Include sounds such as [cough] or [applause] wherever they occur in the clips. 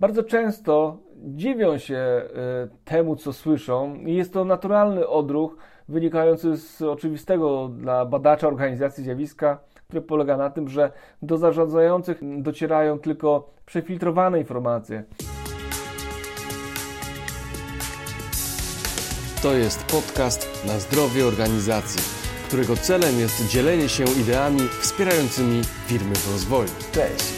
bardzo często dziwią się e, temu, co słyszą, i jest to naturalny odruch wynikający z oczywistego dla badacza organizacji zjawiska, które polega na tym, że do zarządzających docierają tylko przefiltrowane informacje. To jest podcast na zdrowie organizacji, którego celem jest dzielenie się ideami wspierającymi firmy w rozwoju. Cześć,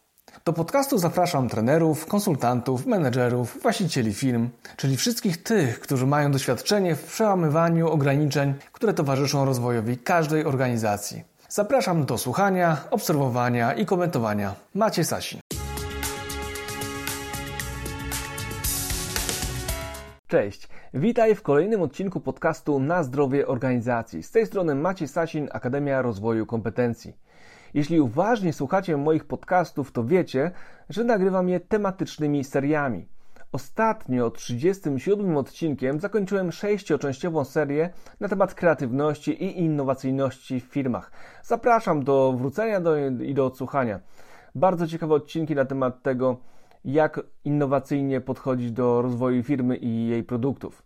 Do podcastu zapraszam trenerów, konsultantów, menedżerów, właścicieli firm, czyli wszystkich tych, którzy mają doświadczenie w przełamywaniu ograniczeń, które towarzyszą rozwojowi każdej organizacji. Zapraszam do słuchania, obserwowania i komentowania. Macie Sasin. Cześć, witaj w kolejnym odcinku podcastu Na zdrowie organizacji. Z tej strony Maciej Sasin, Akademia Rozwoju Kompetencji. Jeśli uważnie słuchacie moich podcastów, to wiecie, że nagrywam je tematycznymi seriami. Ostatnio, 37 odcinkiem, zakończyłem sześcioczęściową serię na temat kreatywności i innowacyjności w firmach. Zapraszam do wrócenia do, i do odsłuchania. Bardzo ciekawe odcinki na temat tego, jak innowacyjnie podchodzić do rozwoju firmy i jej produktów.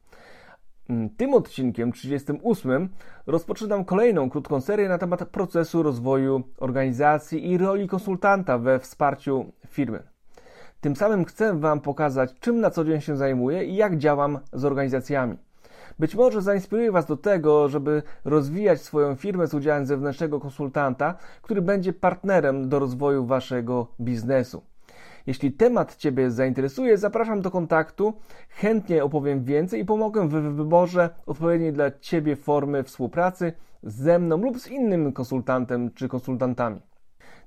Mm, tym odcinkiem, 38, rozpoczynam kolejną krótką serię na temat procesu rozwoju organizacji i roli konsultanta we wsparciu firmy. Tym samym chcę Wam pokazać, czym na co dzień się zajmuję i jak działam z organizacjami. Być może zainspiruję Was do tego, żeby rozwijać swoją firmę z udziałem zewnętrznego konsultanta, który będzie partnerem do rozwoju Waszego biznesu. Jeśli temat Ciebie zainteresuje, zapraszam do kontaktu. Chętnie opowiem więcej i pomogę w wyborze odpowiedniej dla Ciebie formy współpracy ze mną lub z innym konsultantem czy konsultantami.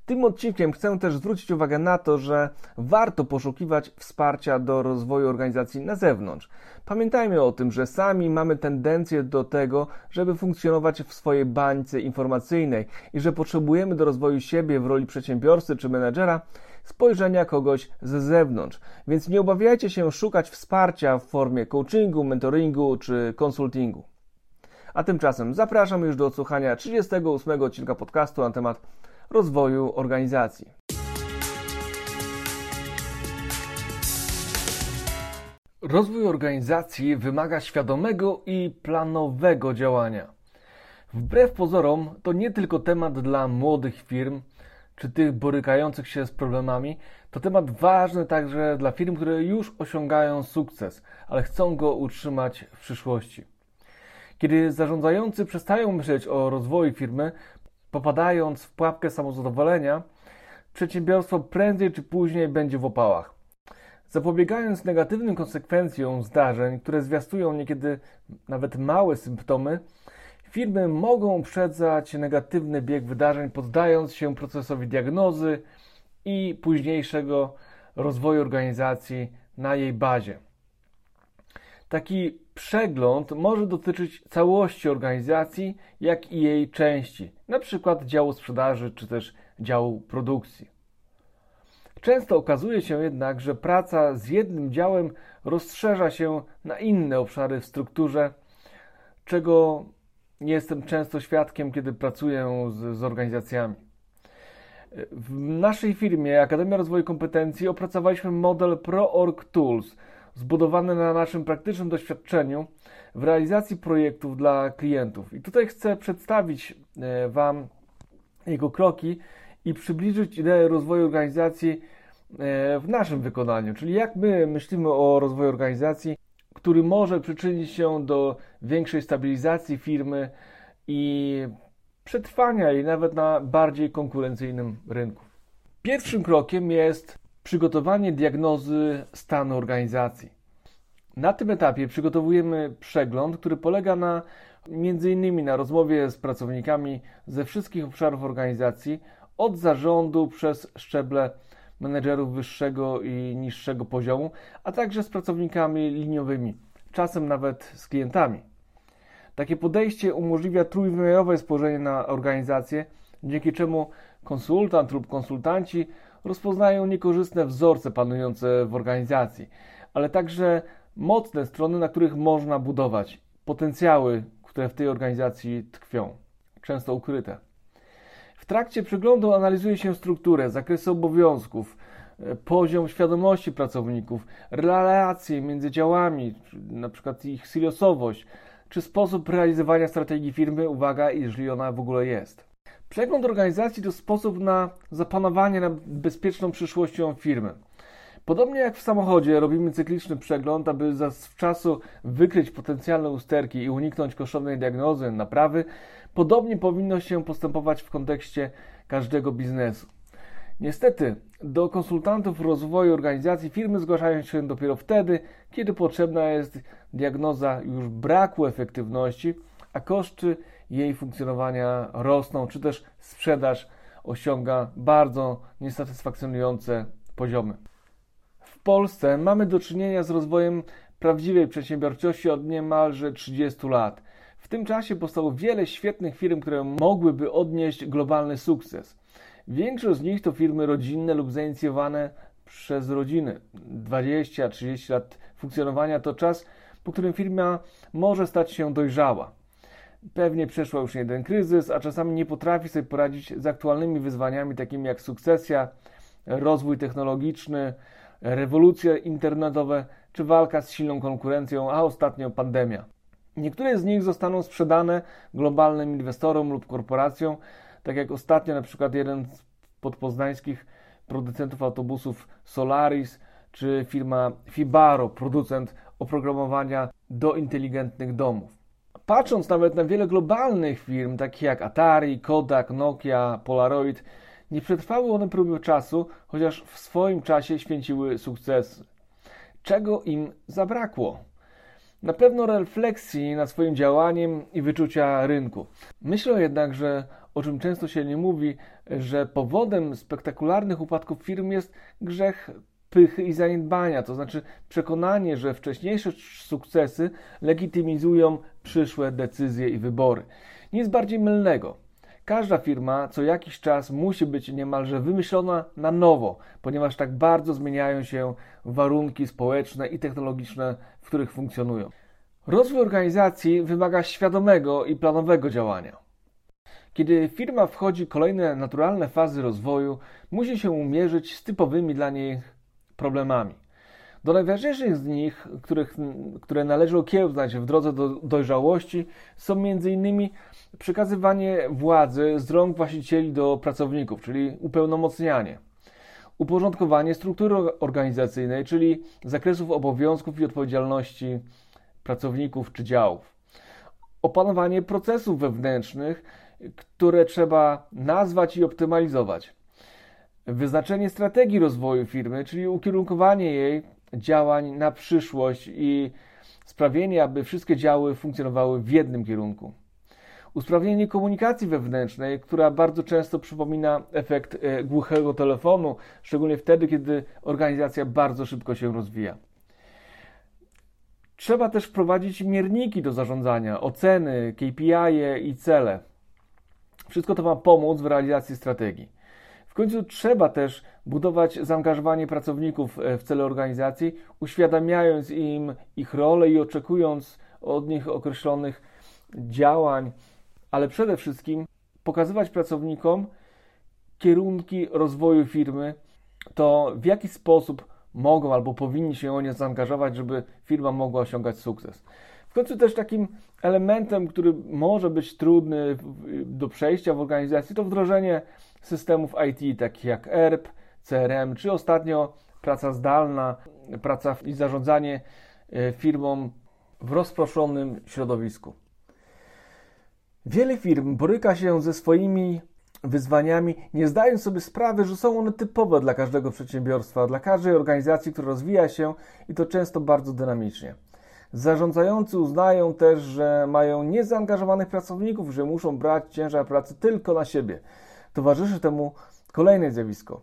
Tym odcinkiem chcę też zwrócić uwagę na to, że warto poszukiwać wsparcia do rozwoju organizacji na zewnątrz. Pamiętajmy o tym, że sami mamy tendencję do tego, żeby funkcjonować w swojej bańce informacyjnej i że potrzebujemy do rozwoju siebie w roli przedsiębiorcy czy menedżera spojrzenia kogoś z zewnątrz. Więc nie obawiajcie się szukać wsparcia w formie coachingu, mentoringu czy konsultingu. A tymczasem zapraszam już do odsłuchania 38 odcinka podcastu na temat rozwoju organizacji. Rozwój organizacji wymaga świadomego i planowego działania. Wbrew pozorom, to nie tylko temat dla młodych firm, czy tych borykających się z problemami, to temat ważny także dla firm, które już osiągają sukces, ale chcą go utrzymać w przyszłości. Kiedy zarządzający przestają myśleć o rozwoju firmy, popadając w pułapkę samozadowolenia, przedsiębiorstwo prędzej czy później będzie w opałach. Zapobiegając negatywnym konsekwencjom zdarzeń, które zwiastują niekiedy nawet małe symptomy, Firmy mogą uprzedzać negatywny bieg wydarzeń, poddając się procesowi diagnozy i późniejszego rozwoju organizacji na jej bazie. Taki przegląd może dotyczyć całości organizacji, jak i jej części, np. działu sprzedaży czy też działu produkcji. Często okazuje się jednak, że praca z jednym działem rozszerza się na inne obszary w strukturze, czego jestem często świadkiem, kiedy pracuję z, z organizacjami. W naszej firmie Akademia Rozwoju Kompetencji opracowaliśmy model ProOrg Tools, zbudowany na naszym praktycznym doświadczeniu w realizacji projektów dla klientów. I tutaj chcę przedstawić e, Wam jego kroki i przybliżyć ideę rozwoju organizacji e, w naszym wykonaniu, czyli jak my myślimy o rozwoju organizacji który może przyczynić się do większej stabilizacji firmy i przetrwania jej nawet na bardziej konkurencyjnym rynku. Pierwszym krokiem jest przygotowanie diagnozy stanu organizacji. Na tym etapie przygotowujemy przegląd, który polega na innymi na rozmowie z pracownikami ze wszystkich obszarów organizacji, od zarządu przez szczeble menedżerów wyższego i niższego poziomu, a także z pracownikami liniowymi, czasem nawet z klientami. Takie podejście umożliwia trójwymiarowe spojrzenie na organizację, dzięki czemu konsultant lub konsultanci rozpoznają niekorzystne wzorce panujące w organizacji, ale także mocne strony, na których można budować, potencjały, które w tej organizacji tkwią, często ukryte. Trakcie przeglądu analizuje się strukturę, zakresy obowiązków, e, poziom świadomości pracowników, relacje między działami, na przykład ich silosowość, czy sposób realizowania strategii firmy, uwaga, jeżeli ona w ogóle jest. Przegląd organizacji to sposób na zapanowanie nad bezpieczną przyszłością firmy. Podobnie jak w samochodzie robimy cykliczny przegląd, aby zawczasu wykryć potencjalne usterki i uniknąć kosztownej diagnozy, naprawy, podobnie powinno się postępować w kontekście każdego biznesu. Niestety, do konsultantów rozwoju organizacji firmy zgłaszają się dopiero wtedy, kiedy potrzebna jest diagnoza już braku efektywności, a koszty jej funkcjonowania rosną, czy też sprzedaż osiąga bardzo niesatysfakcjonujące poziomy. W Polsce mamy do czynienia z rozwojem prawdziwej przedsiębiorczości od niemalże 30 lat. W tym czasie powstało wiele świetnych firm, które mogłyby odnieść globalny sukces. Większość z nich to firmy rodzinne lub zainicjowane przez rodziny. 20-30 lat funkcjonowania to czas, po którym firma może stać się dojrzała. Pewnie przeszła już jeden kryzys, a czasami nie potrafi sobie poradzić z aktualnymi wyzwaniami takimi jak sukcesja, rozwój technologiczny, rewolucje internetowe czy walka z silną konkurencją, a ostatnio pandemia. Niektóre z nich zostaną sprzedane globalnym inwestorom lub korporacjom, tak jak ostatnio na przykład jeden z podpoznańskich producentów autobusów Solaris, czy firma Fibaro, producent oprogramowania do inteligentnych domów. Patrząc nawet na wiele globalnych firm, takich jak Atari, Kodak, Nokia, Polaroid, nie przetrwały one próby czasu, chociaż w swoim czasie święciły sukcesy. Czego im zabrakło? Na pewno refleksji nad swoim działaniem i wyczucia rynku. Myślę jednak, że o czym często się nie mówi, że powodem spektakularnych upadków firm jest grzech pychy i zaniedbania, to znaczy przekonanie, że wcześniejsze sukcesy legitymizują przyszłe decyzje i wybory. Nic bardziej mylnego. Każda firma co jakiś czas musi być niemalże wymyślona na nowo, ponieważ tak bardzo zmieniają się warunki społeczne i technologiczne, w których funkcjonują. Rozwój organizacji wymaga świadomego i planowego działania. Kiedy firma wchodzi w kolejne naturalne fazy rozwoju, musi się umierzyć z typowymi dla niej problemami. Do najważniejszych z nich, których, które należy okiełznać w drodze do dojrzałości, są m.in. przekazywanie władzy z rąk właścicieli do pracowników, czyli upełnomocnianie, uporządkowanie struktury organizacyjnej, czyli zakresów obowiązków i odpowiedzialności pracowników czy działów, opanowanie procesów wewnętrznych, które trzeba nazwać i optymalizować, wyznaczenie strategii rozwoju firmy, czyli ukierunkowanie jej działań na przyszłość i sprawienie, aby wszystkie działy funkcjonowały w jednym kierunku. Usprawnienie komunikacji wewnętrznej, która bardzo często przypomina efekt e, głuchego telefonu, szczególnie wtedy, kiedy organizacja bardzo szybko się rozwija. Trzeba też wprowadzić mierniki do zarządzania, oceny, KPI -e i cele. Wszystko to ma pomóc w realizacji strategii końcu trzeba też budować zaangażowanie pracowników e, w cele organizacji, uświadamiając im ich rolę i oczekując od nich określonych działań, ale przede wszystkim pokazywać pracownikom kierunki rozwoju firmy, to w jaki sposób mogą albo powinni się oni zaangażować, żeby firma mogła osiągać sukces. W końcu też takim elementem, który może być trudny do przejścia w organizacji, to wdrożenie systemów IT, takich jak ERP, CRM, czy ostatnio praca zdalna, praca i zarządzanie e, firmą w rozproszonym środowisku. Wiele firm boryka się ze swoimi wyzwaniami, nie zdając sobie sprawy, że są one typowe dla każdego przedsiębiorstwa, dla każdej organizacji, która rozwija się i to często bardzo dynamicznie. Zarządzający uznają też, że mają niezaangażowanych pracowników, że muszą brać ciężar pracy tylko na siebie. Towarzyszy temu kolejne zjawisko.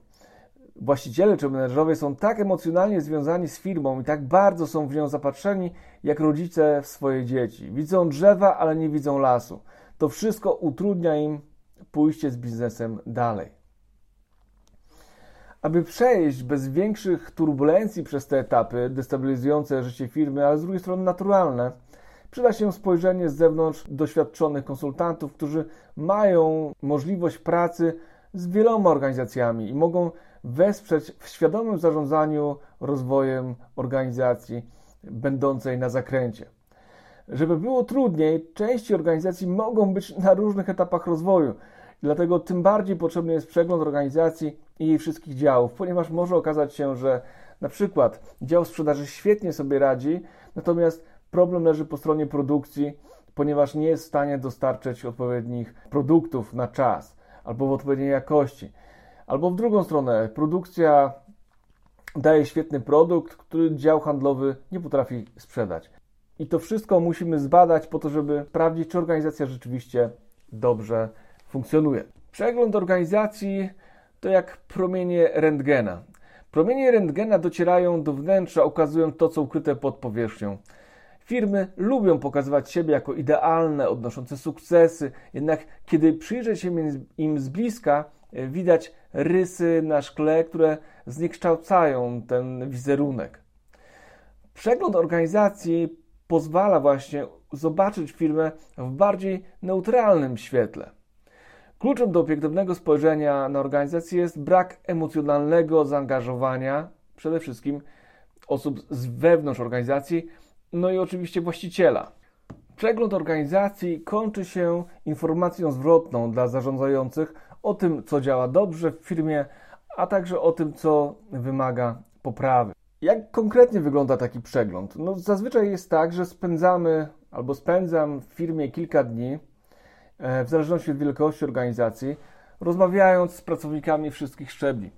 właściciele czy menedżerowie są tak emocjonalnie związani z firmą i tak bardzo są w nią zapatrzeni, jak rodzice w swoje dzieci. Widzą drzewa, ale nie widzą lasu. To wszystko utrudnia im pójście z biznesem dalej. Aby przejść bez większych turbulencji przez te etapy destabilizujące życie firmy, ale z drugiej strony naturalne, przyda się spojrzenie z zewnątrz doświadczonych konsultantów, którzy mają możliwość pracy z wieloma organizacjami i mogą wesprzeć w świadomym zarządzaniu rozwojem organizacji będącej na zakręcie. Żeby było trudniej, części organizacji mogą być na różnych etapach rozwoju. Dlatego tym bardziej potrzebny jest przegląd organizacji i jej wszystkich działów, ponieważ może okazać się, że na przykład dział sprzedaży świetnie sobie radzi, natomiast problem leży po stronie produkcji, ponieważ nie jest w stanie dostarczyć odpowiednich produktów na czas albo w odpowiedniej jakości. Albo w drugą stronę, produkcja daje świetny produkt, który dział handlowy nie potrafi sprzedać. I to wszystko musimy zbadać po to, żeby sprawdzić, czy organizacja rzeczywiście dobrze funkcjonuje. Przegląd organizacji to jak promienie rentgena. Promienie rentgena docierają do wnętrza, ukazują to, co ukryte pod powierzchnią. Firmy lubią pokazywać siebie jako idealne, odnoszące sukcesy, jednak kiedy przyjrzeć się im z bliska, e, widać rysy na szkle, które zniekształcają ten wizerunek. Przegląd organizacji pozwala właśnie zobaczyć firmę w bardziej neutralnym świetle. Kluczem do obiektywnego spojrzenia na organizację jest brak emocjonalnego zaangażowania przede wszystkim osób z wewnątrz organizacji, no i oczywiście właściciela. Przegląd organizacji kończy się informacją zwrotną dla zarządzających o tym, co działa dobrze w firmie, a także o tym, co wymaga poprawy. Jak konkretnie wygląda taki przegląd? No, zazwyczaj jest tak, że spędzamy albo spędzam w firmie kilka dni, e, w zależności od wielkości organizacji, rozmawiając z pracownikami wszystkich szczebli,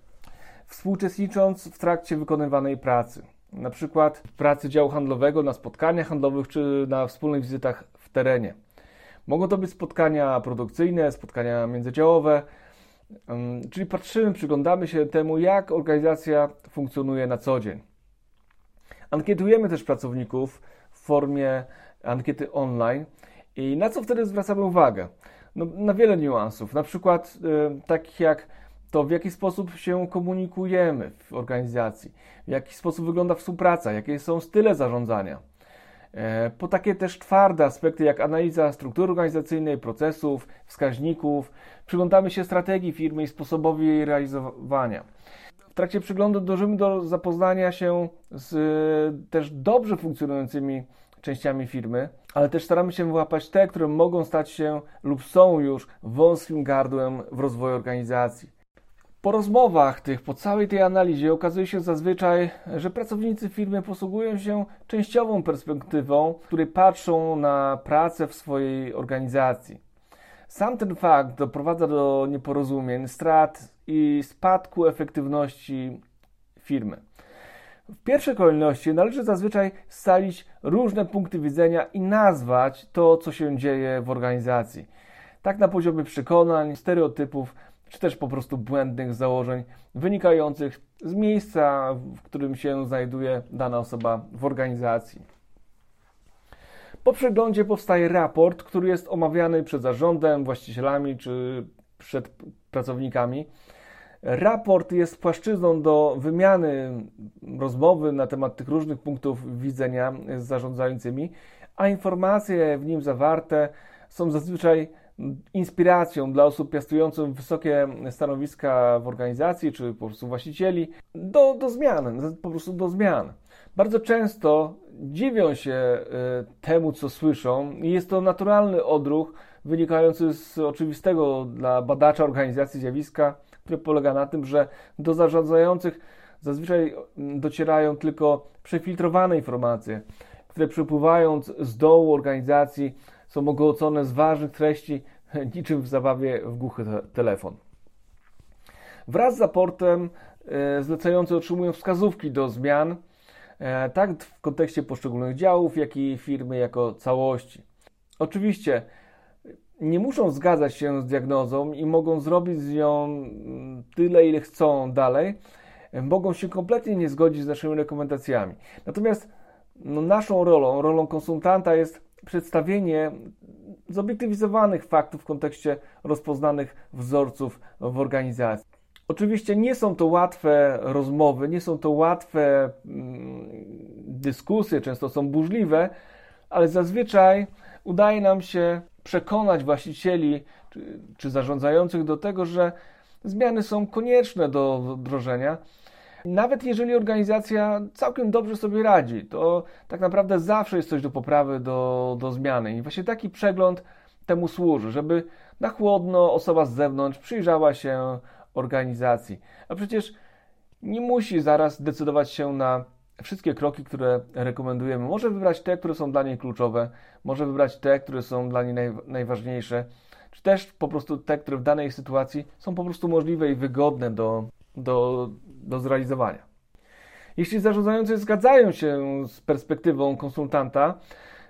współuczestnicząc w trakcie wykonywanej pracy na przykład w pracy działu handlowego, na spotkaniach handlowych czy na wspólnych wizytach w terenie. Mogą to być spotkania produkcyjne, spotkania międzydziałowe, czyli patrzymy, przyglądamy się temu, jak organizacja funkcjonuje na co dzień. Ankietujemy też pracowników w formie ankiety online i na co wtedy zwracamy uwagę? No, na wiele niuansów, na przykład y, takich jak to w jaki sposób się komunikujemy w organizacji, w jaki sposób wygląda współpraca, jakie są style zarządzania. E, po takie też twarde aspekty jak analiza struktury organizacyjnej, procesów, wskaźników, przyglądamy się strategii firmy i sposobowi jej realizowania. W trakcie przyglądu dążymy do zapoznania się z też dobrze funkcjonującymi częściami firmy, ale też staramy się wyłapać te, które mogą stać się lub są już wąskim gardłem w rozwoju organizacji. Po rozmowach tych, po całej tej analizie okazuje się zazwyczaj, że pracownicy firmy posługują się częściową perspektywą, w której patrzą na pracę w swojej organizacji. Sam ten fakt doprowadza do nieporozumień, strat i spadku efektywności firmy. W pierwszej kolejności należy zazwyczaj scalić różne punkty widzenia i nazwać to, co się dzieje w organizacji. Tak na poziomie przekonań, stereotypów, czy też po prostu błędnych założeń wynikających z miejsca, w którym się znajduje dana osoba w organizacji. Po przeglądzie powstaje raport, który jest omawiany przed zarządem, właścicielami czy przed pracownikami. Raport jest płaszczyzną do wymiany rozmowy na temat tych różnych punktów widzenia z zarządzającymi, a informacje w nim zawarte są zazwyczaj inspiracją dla osób piastujących wysokie stanowiska w organizacji, czy po prostu właścicieli, do, do zmian, po prostu do zmian. Bardzo często dziwią się e, temu, co słyszą, i jest to naturalny odruch wynikający z oczywistego dla badacza organizacji zjawiska, które polega na tym, że do zarządzających zazwyczaj docierają tylko przefiltrowane informacje, które przepływając z dołu organizacji są ogołocone z ważnych treści, [laughs] niczym w zabawie w głuchy telefon. Wraz z raportem e, zlecający otrzymują wskazówki do zmian, e, tak w kontekście poszczególnych działów, jak i firmy jako całości. Oczywiście nie muszą zgadzać się z diagnozą i mogą zrobić z nią mm, tyle, ile chcą dalej, mogą się kompletnie nie zgodzić z naszymi rekomendacjami. Natomiast no, naszą rolą, rolą konsultanta jest przedstawienie zobiektywizowanych faktów w kontekście rozpoznanych wzorców w organizacji. Oczywiście nie są to łatwe rozmowy, nie są to łatwe mm, dyskusje, często są burzliwe, ale zazwyczaj udaje nam się przekonać właścicieli czy, czy zarządzających do tego, że zmiany są konieczne do wdrożenia. Nawet jeżeli organizacja całkiem dobrze sobie radzi, to tak naprawdę zawsze jest coś do poprawy, do, do zmiany. I właśnie taki przegląd temu służy, żeby na chłodno osoba z zewnątrz przyjrzała się organizacji. A przecież nie musi zaraz decydować się na wszystkie kroki, które rekomendujemy. Może wybrać te, które są dla niej kluczowe, może wybrać te, które są dla niej naj, najważniejsze, czy też po prostu te, które w danej sytuacji są po prostu możliwe i wygodne do, do, do zrealizowania. Jeśli zarządzający zgadzają się z perspektywą konsultanta,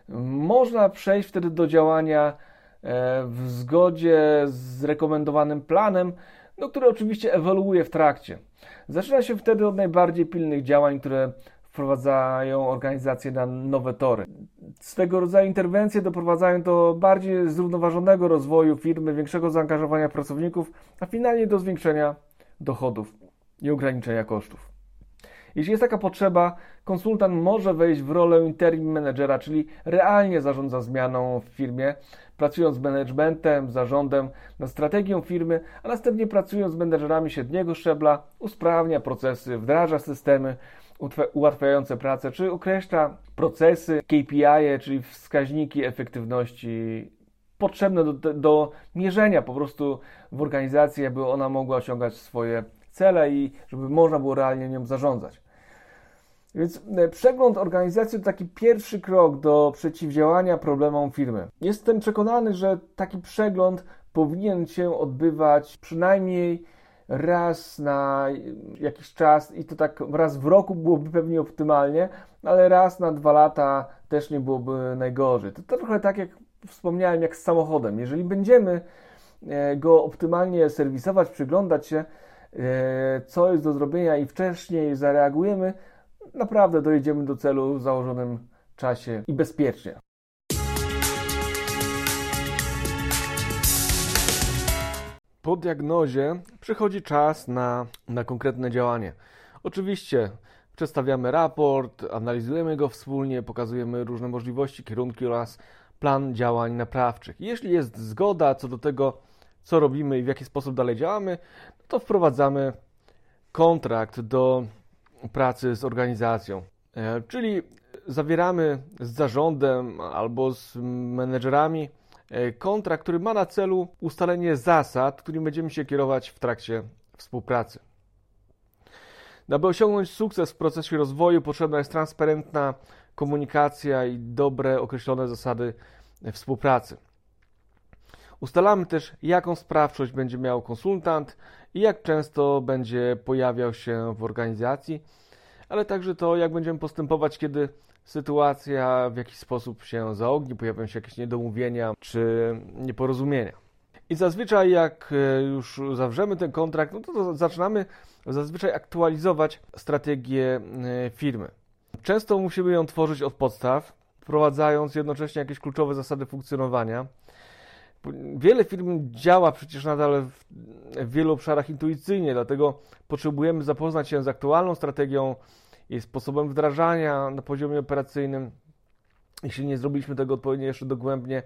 można przejść wtedy do działania e, w zgodzie z rekomendowanym planem, no, który oczywiście ewoluuje w trakcie. Zaczyna się wtedy od najbardziej pilnych działań, które wprowadzają organizację na nowe tory. Swego rodzaju interwencje doprowadzają do bardziej zrównoważonego rozwoju firmy, większego zaangażowania pracowników, a finalnie do zwiększenia dochodów i ograniczenia kosztów. Jeśli jest taka potrzeba, konsultant może wejść w rolę interim managera, czyli realnie zarządza zmianą w firmie, pracując z managementem, zarządem nad strategią firmy, a następnie pracując z menedżerami średniego szczebla, usprawnia procesy, wdraża systemy ułatwiające pracę, czy określa procesy, KPI, czyli wskaźniki efektywności potrzebne do, do mierzenia po prostu w organizacji, aby ona mogła osiągać swoje cele i żeby można było realnie nią zarządzać. Więc e, przegląd organizacji to taki pierwszy krok do przeciwdziałania problemom firmy. Jestem przekonany, że taki przegląd powinien się odbywać przynajmniej raz na jakiś czas i to tak raz w roku byłoby pewnie optymalnie, ale raz na dwa lata też nie byłoby najgorzej. To trochę tak jak wspomniałem, jak z samochodem. Jeżeli będziemy e, go optymalnie serwisować, przyglądać się, e, co jest do zrobienia i wcześniej zareagujemy, naprawdę dojedziemy do celu w założonym czasie i bezpiecznie. Po diagnozie przychodzi czas na, na konkretne działanie. Oczywiście przedstawiamy raport, analizujemy go wspólnie, pokazujemy różne możliwości, kierunki oraz plan działań naprawczych. Jeśli jest zgoda co do tego, co robimy i w jaki sposób dalej działamy, to wprowadzamy kontrakt do pracy z organizacją. E, czyli zawieramy z zarządem albo z menedżerami e, kontrakt, który ma na celu ustalenie zasad, którymi będziemy się kierować w trakcie współpracy. Aby osiągnąć sukces w procesie rozwoju, potrzebna jest transparentna komunikacja i dobre określone zasady współpracy. Ustalamy też, jaką sprawczość będzie miał konsultant i jak często będzie pojawiał się w organizacji, ale także to, jak będziemy postępować, kiedy sytuacja w jakiś sposób się zaogni, pojawią się jakieś niedomówienia czy nieporozumienia. I zazwyczaj, jak e, już zawrzemy ten kontrakt, no to zaczynamy zazwyczaj aktualizować strategię e, firmy. Często musimy ją tworzyć od podstaw, wprowadzając jednocześnie jakieś kluczowe zasady funkcjonowania. Wiele firm działa przecież nadal w, w wielu obszarach intuicyjnie, dlatego potrzebujemy zapoznać się z aktualną strategią, jej sposobem wdrażania na poziomie operacyjnym. Jeśli nie zrobiliśmy tego odpowiednio jeszcze dogłębnie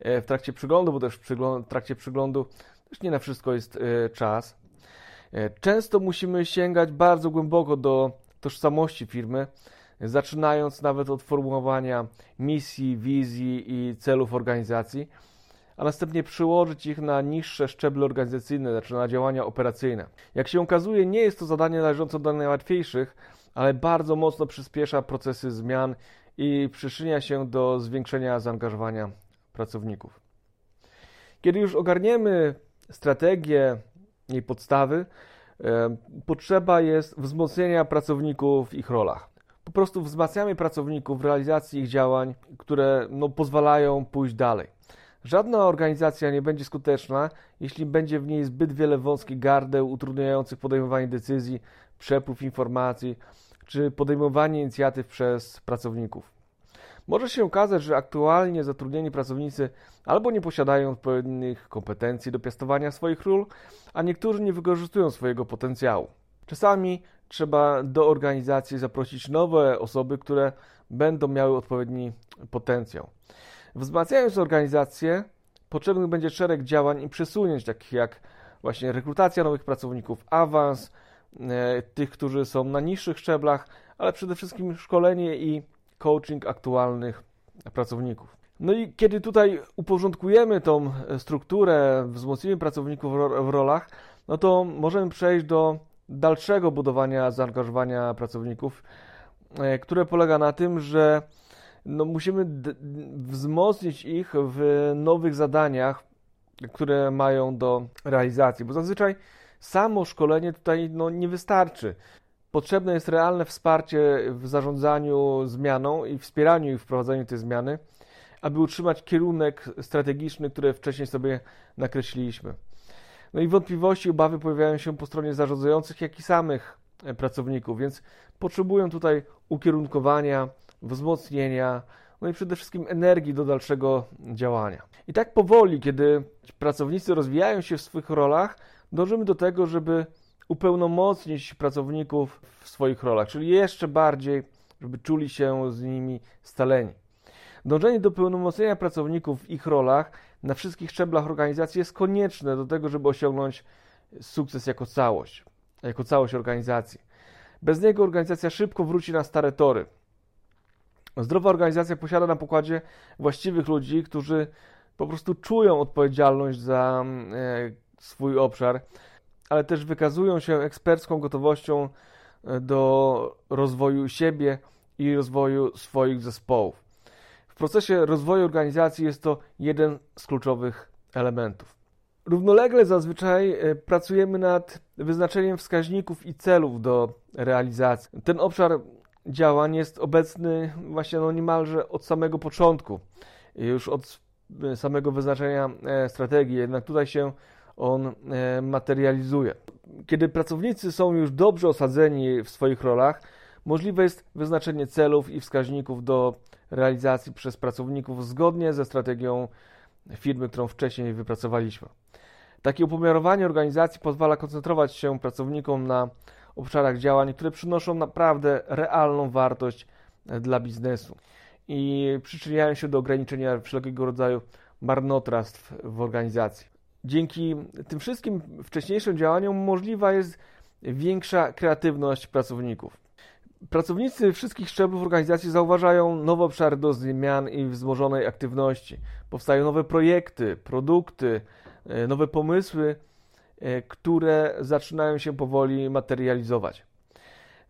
e, w trakcie przyglądu, bo też w trakcie przyglądu też nie na wszystko jest e, czas. E, często musimy sięgać bardzo głęboko do tożsamości firmy, zaczynając nawet od formułowania misji, wizji i celów organizacji a następnie przyłożyć ich na niższe szczeble organizacyjne, znaczy na działania operacyjne. Jak się okazuje, nie jest to zadanie należące do najłatwiejszych, ale bardzo mocno przyspiesza procesy zmian i przyczynia się do zwiększenia zaangażowania pracowników. Kiedy już ogarniemy strategię i podstawy, e, potrzeba jest wzmocnienia pracowników w ich rolach. Po prostu wzmacniamy pracowników w realizacji ich działań, które no, pozwalają pójść dalej Żadna organizacja nie będzie skuteczna, jeśli będzie w niej zbyt wiele wąskich gardeł utrudniających podejmowanie decyzji, przepływ informacji czy podejmowanie inicjatyw przez pracowników. Może się okazać, że aktualnie zatrudnieni pracownicy albo nie posiadają odpowiednich kompetencji do piastowania swoich ról, a niektórzy nie wykorzystują swojego potencjału. Czasami trzeba do organizacji zaprosić nowe osoby, które będą miały odpowiedni potencjał. Wzmacniając organizację, potrzebny będzie szereg działań i przesunięć, takich jak właśnie rekrutacja nowych pracowników, awans e, tych, którzy są na niższych szczeblach, ale przede wszystkim szkolenie i coaching aktualnych pracowników. No i kiedy tutaj uporządkujemy tą strukturę, wzmocnimy pracowników w rolach, no to możemy przejść do dalszego budowania zaangażowania pracowników, e, które polega na tym, że no musimy wzmocnić ich w nowych zadaniach, które mają do realizacji, bo zazwyczaj samo szkolenie tutaj no, nie wystarczy. Potrzebne jest realne wsparcie w zarządzaniu zmianą i wspieraniu i wprowadzaniu tej zmiany, aby utrzymać kierunek strategiczny, który wcześniej sobie nakreśliliśmy. No i wątpliwości, obawy pojawiają się po stronie zarządzających, jak i samych e, pracowników, więc potrzebują tutaj ukierunkowania, wzmocnienia, no i przede wszystkim energii do dalszego działania. I tak powoli, kiedy pracownicy rozwijają się w swych rolach, dążymy do tego, żeby upełnomocnić pracowników w swoich rolach, czyli jeszcze bardziej, żeby czuli się z nimi scaleni. Dążenie do pełnomocnienia pracowników w ich rolach na wszystkich szczeblach organizacji jest konieczne do tego, żeby osiągnąć sukces jako całość, jako całość organizacji. Bez niego organizacja szybko wróci na stare tory. Zdrowa organizacja posiada na pokładzie właściwych ludzi, którzy po prostu czują odpowiedzialność za e, swój obszar, ale też wykazują się ekspercką gotowością e, do rozwoju siebie i rozwoju swoich zespołów. Procesie rozwoju organizacji jest to jeden z kluczowych elementów. Równolegle zazwyczaj e, pracujemy nad wyznaczeniem wskaźników i celów do realizacji. Ten obszar działań jest obecny właśnie no niemalże od samego początku, już od e, samego wyznaczenia strategii, jednak tutaj się on e, materializuje. Kiedy pracownicy są już dobrze osadzeni w swoich rolach, możliwe jest wyznaczenie celów i wskaźników do realizacji przez pracowników zgodnie ze strategią firmy, którą wcześniej wypracowaliśmy. Takie upomiarowanie organizacji pozwala koncentrować się pracownikom na obszarach działań, które przynoszą naprawdę realną wartość dla biznesu i przyczyniają się do ograniczenia wszelkiego rodzaju marnotrawstw w organizacji. Dzięki tym wszystkim wcześniejszym działaniom możliwa jest większa kreatywność pracowników. Pracownicy wszystkich szczeblów organizacji zauważają nowe obszary do zmian i wzmożonej aktywności. Powstają nowe projekty, produkty, e, nowe pomysły, e, które zaczynają się powoli materializować.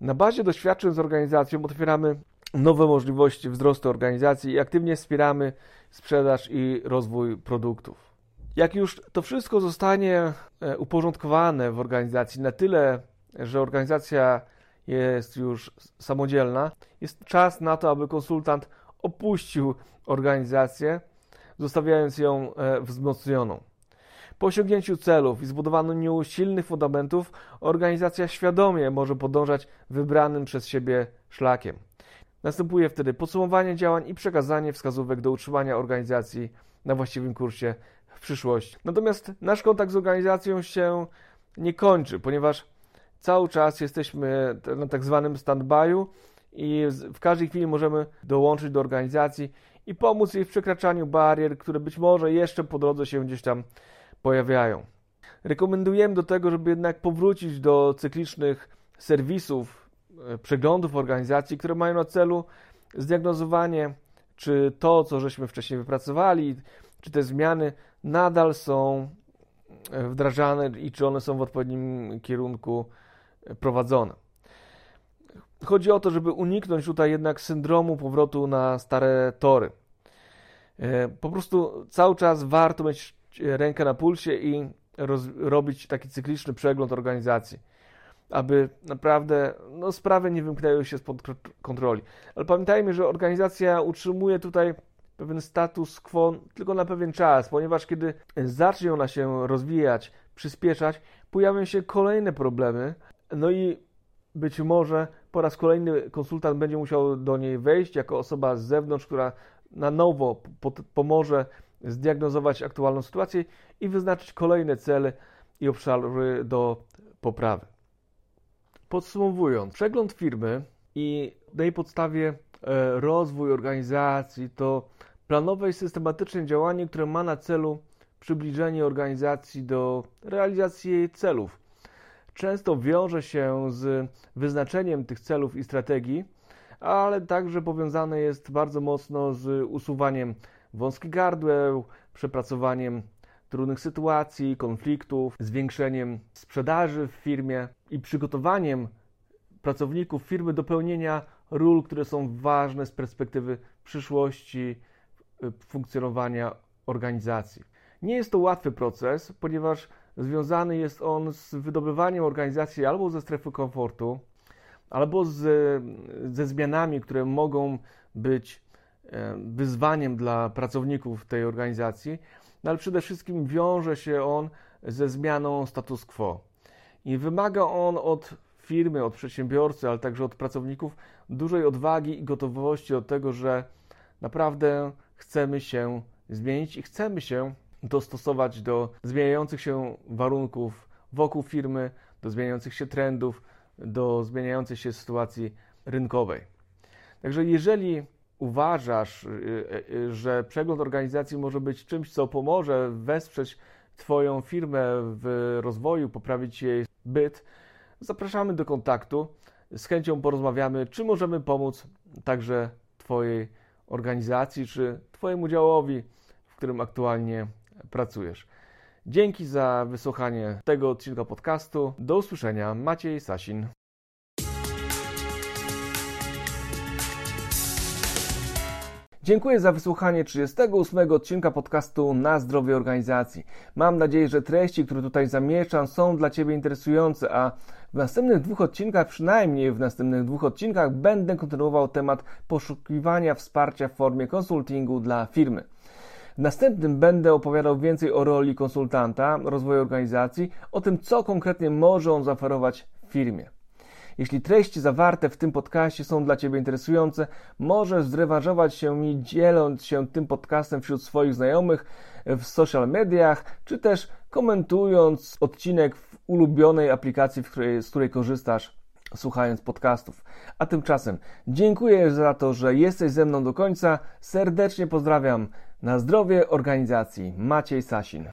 Na bazie doświadczeń z organizacją otwieramy nowe możliwości wzrostu organizacji i aktywnie wspieramy sprzedaż i rozwój produktów. Jak już to wszystko zostanie e, uporządkowane w organizacji na tyle, że organizacja jest już samodzielna, jest czas na to, aby konsultant opuścił organizację, zostawiając ją e, wzmocnioną. Po osiągnięciu celów i zbudowaniu silnych fundamentów, organizacja świadomie może podążać wybranym przez siebie szlakiem. Następuje wtedy podsumowanie działań i przekazanie wskazówek do utrzymania organizacji na właściwym kursie w przyszłości. Natomiast nasz kontakt z organizacją się nie kończy, ponieważ cały czas jesteśmy na tak zwanym stand-by'u i w każdej chwili możemy dołączyć do organizacji i pomóc jej w przekraczaniu barier, które być może jeszcze po drodze się gdzieś tam pojawiają. Rekomendujemy do tego, żeby jednak powrócić do cyklicznych serwisów, e, przeglądów organizacji, które mają na celu zdiagnozowanie, czy to, co żeśmy wcześniej wypracowali, czy te zmiany nadal są e, wdrażane i czy one są w odpowiednim kierunku prowadzone. Chodzi o to, żeby uniknąć tutaj jednak syndromu powrotu na stare tory. E, po prostu cały czas warto mieć rękę na pulsie i robić taki cykliczny przegląd organizacji, aby naprawdę no, sprawy nie wymknęły się spod kontroli. Ale pamiętajmy, że organizacja utrzymuje tutaj pewien status quo tylko na pewien czas, ponieważ kiedy zacznie ona się rozwijać, przyspieszać, pojawią się kolejne problemy, no i być może po raz kolejny konsultant będzie musiał do niej wejść jako osoba z zewnątrz, która na nowo pomoże zdiagnozować aktualną sytuację i wyznaczyć kolejne cele i obszary do poprawy. Podsumowując, przegląd firmy i na jej podstawie e, rozwój organizacji to planowe i systematyczne działanie, które ma na celu przybliżenie organizacji do realizacji jej celów. Często wiąże się z wyznaczeniem tych celów i strategii, ale także powiązane jest bardzo mocno z usuwaniem wąskich gardłem, przepracowaniem trudnych sytuacji, konfliktów, zwiększeniem sprzedaży w firmie i przygotowaniem pracowników firmy do pełnienia ról, które są ważne z perspektywy przyszłości y, funkcjonowania organizacji. Nie jest to łatwy proces, ponieważ związany jest on z wydobywaniem organizacji albo ze strefy komfortu, albo z, ze zmianami, które mogą być e, wyzwaniem dla pracowników tej organizacji, no ale przede wszystkim wiąże się on ze zmianą status quo. I wymaga on od firmy, od przedsiębiorcy, ale także od pracowników dużej odwagi i gotowości do tego, że naprawdę chcemy się zmienić i chcemy się dostosować do zmieniających się warunków wokół firmy, do zmieniających się trendów, do zmieniającej się sytuacji rynkowej. Także jeżeli uważasz, y, y, y, że przegląd organizacji może być czymś, co pomoże wesprzeć Twoją firmę w rozwoju, poprawić jej byt, zapraszamy do kontaktu. Z chęcią porozmawiamy, czy możemy pomóc także Twojej organizacji, czy Twojemu działowi, w którym aktualnie pracujesz. Dzięki za wysłuchanie tego odcinka podcastu. Do usłyszenia. Maciej Sasin. Dziękuję za wysłuchanie 38 odcinka podcastu Na zdrowie organizacji. Mam nadzieję, że treści, które tutaj zamieszczam, są dla Ciebie interesujące, a w następnych dwóch odcinkach, przynajmniej w następnych dwóch odcinkach, będę kontynuował temat poszukiwania wsparcia w formie konsultingu dla firmy. W następnym będę opowiadał więcej o roli konsultanta, rozwoju organizacji, o tym, co konkretnie może on zaoferować firmie. Jeśli treści zawarte w tym podcaście są dla Ciebie interesujące, możesz zrewanżować się mi dzieląc się tym podcastem wśród swoich znajomych w social mediach, czy też komentując odcinek w ulubionej aplikacji, której, z której korzystasz słuchając podcastów. A tymczasem dziękuję za to, że jesteś ze mną do końca. Serdecznie pozdrawiam. Na zdrowie organizacji. Maciej Sasin.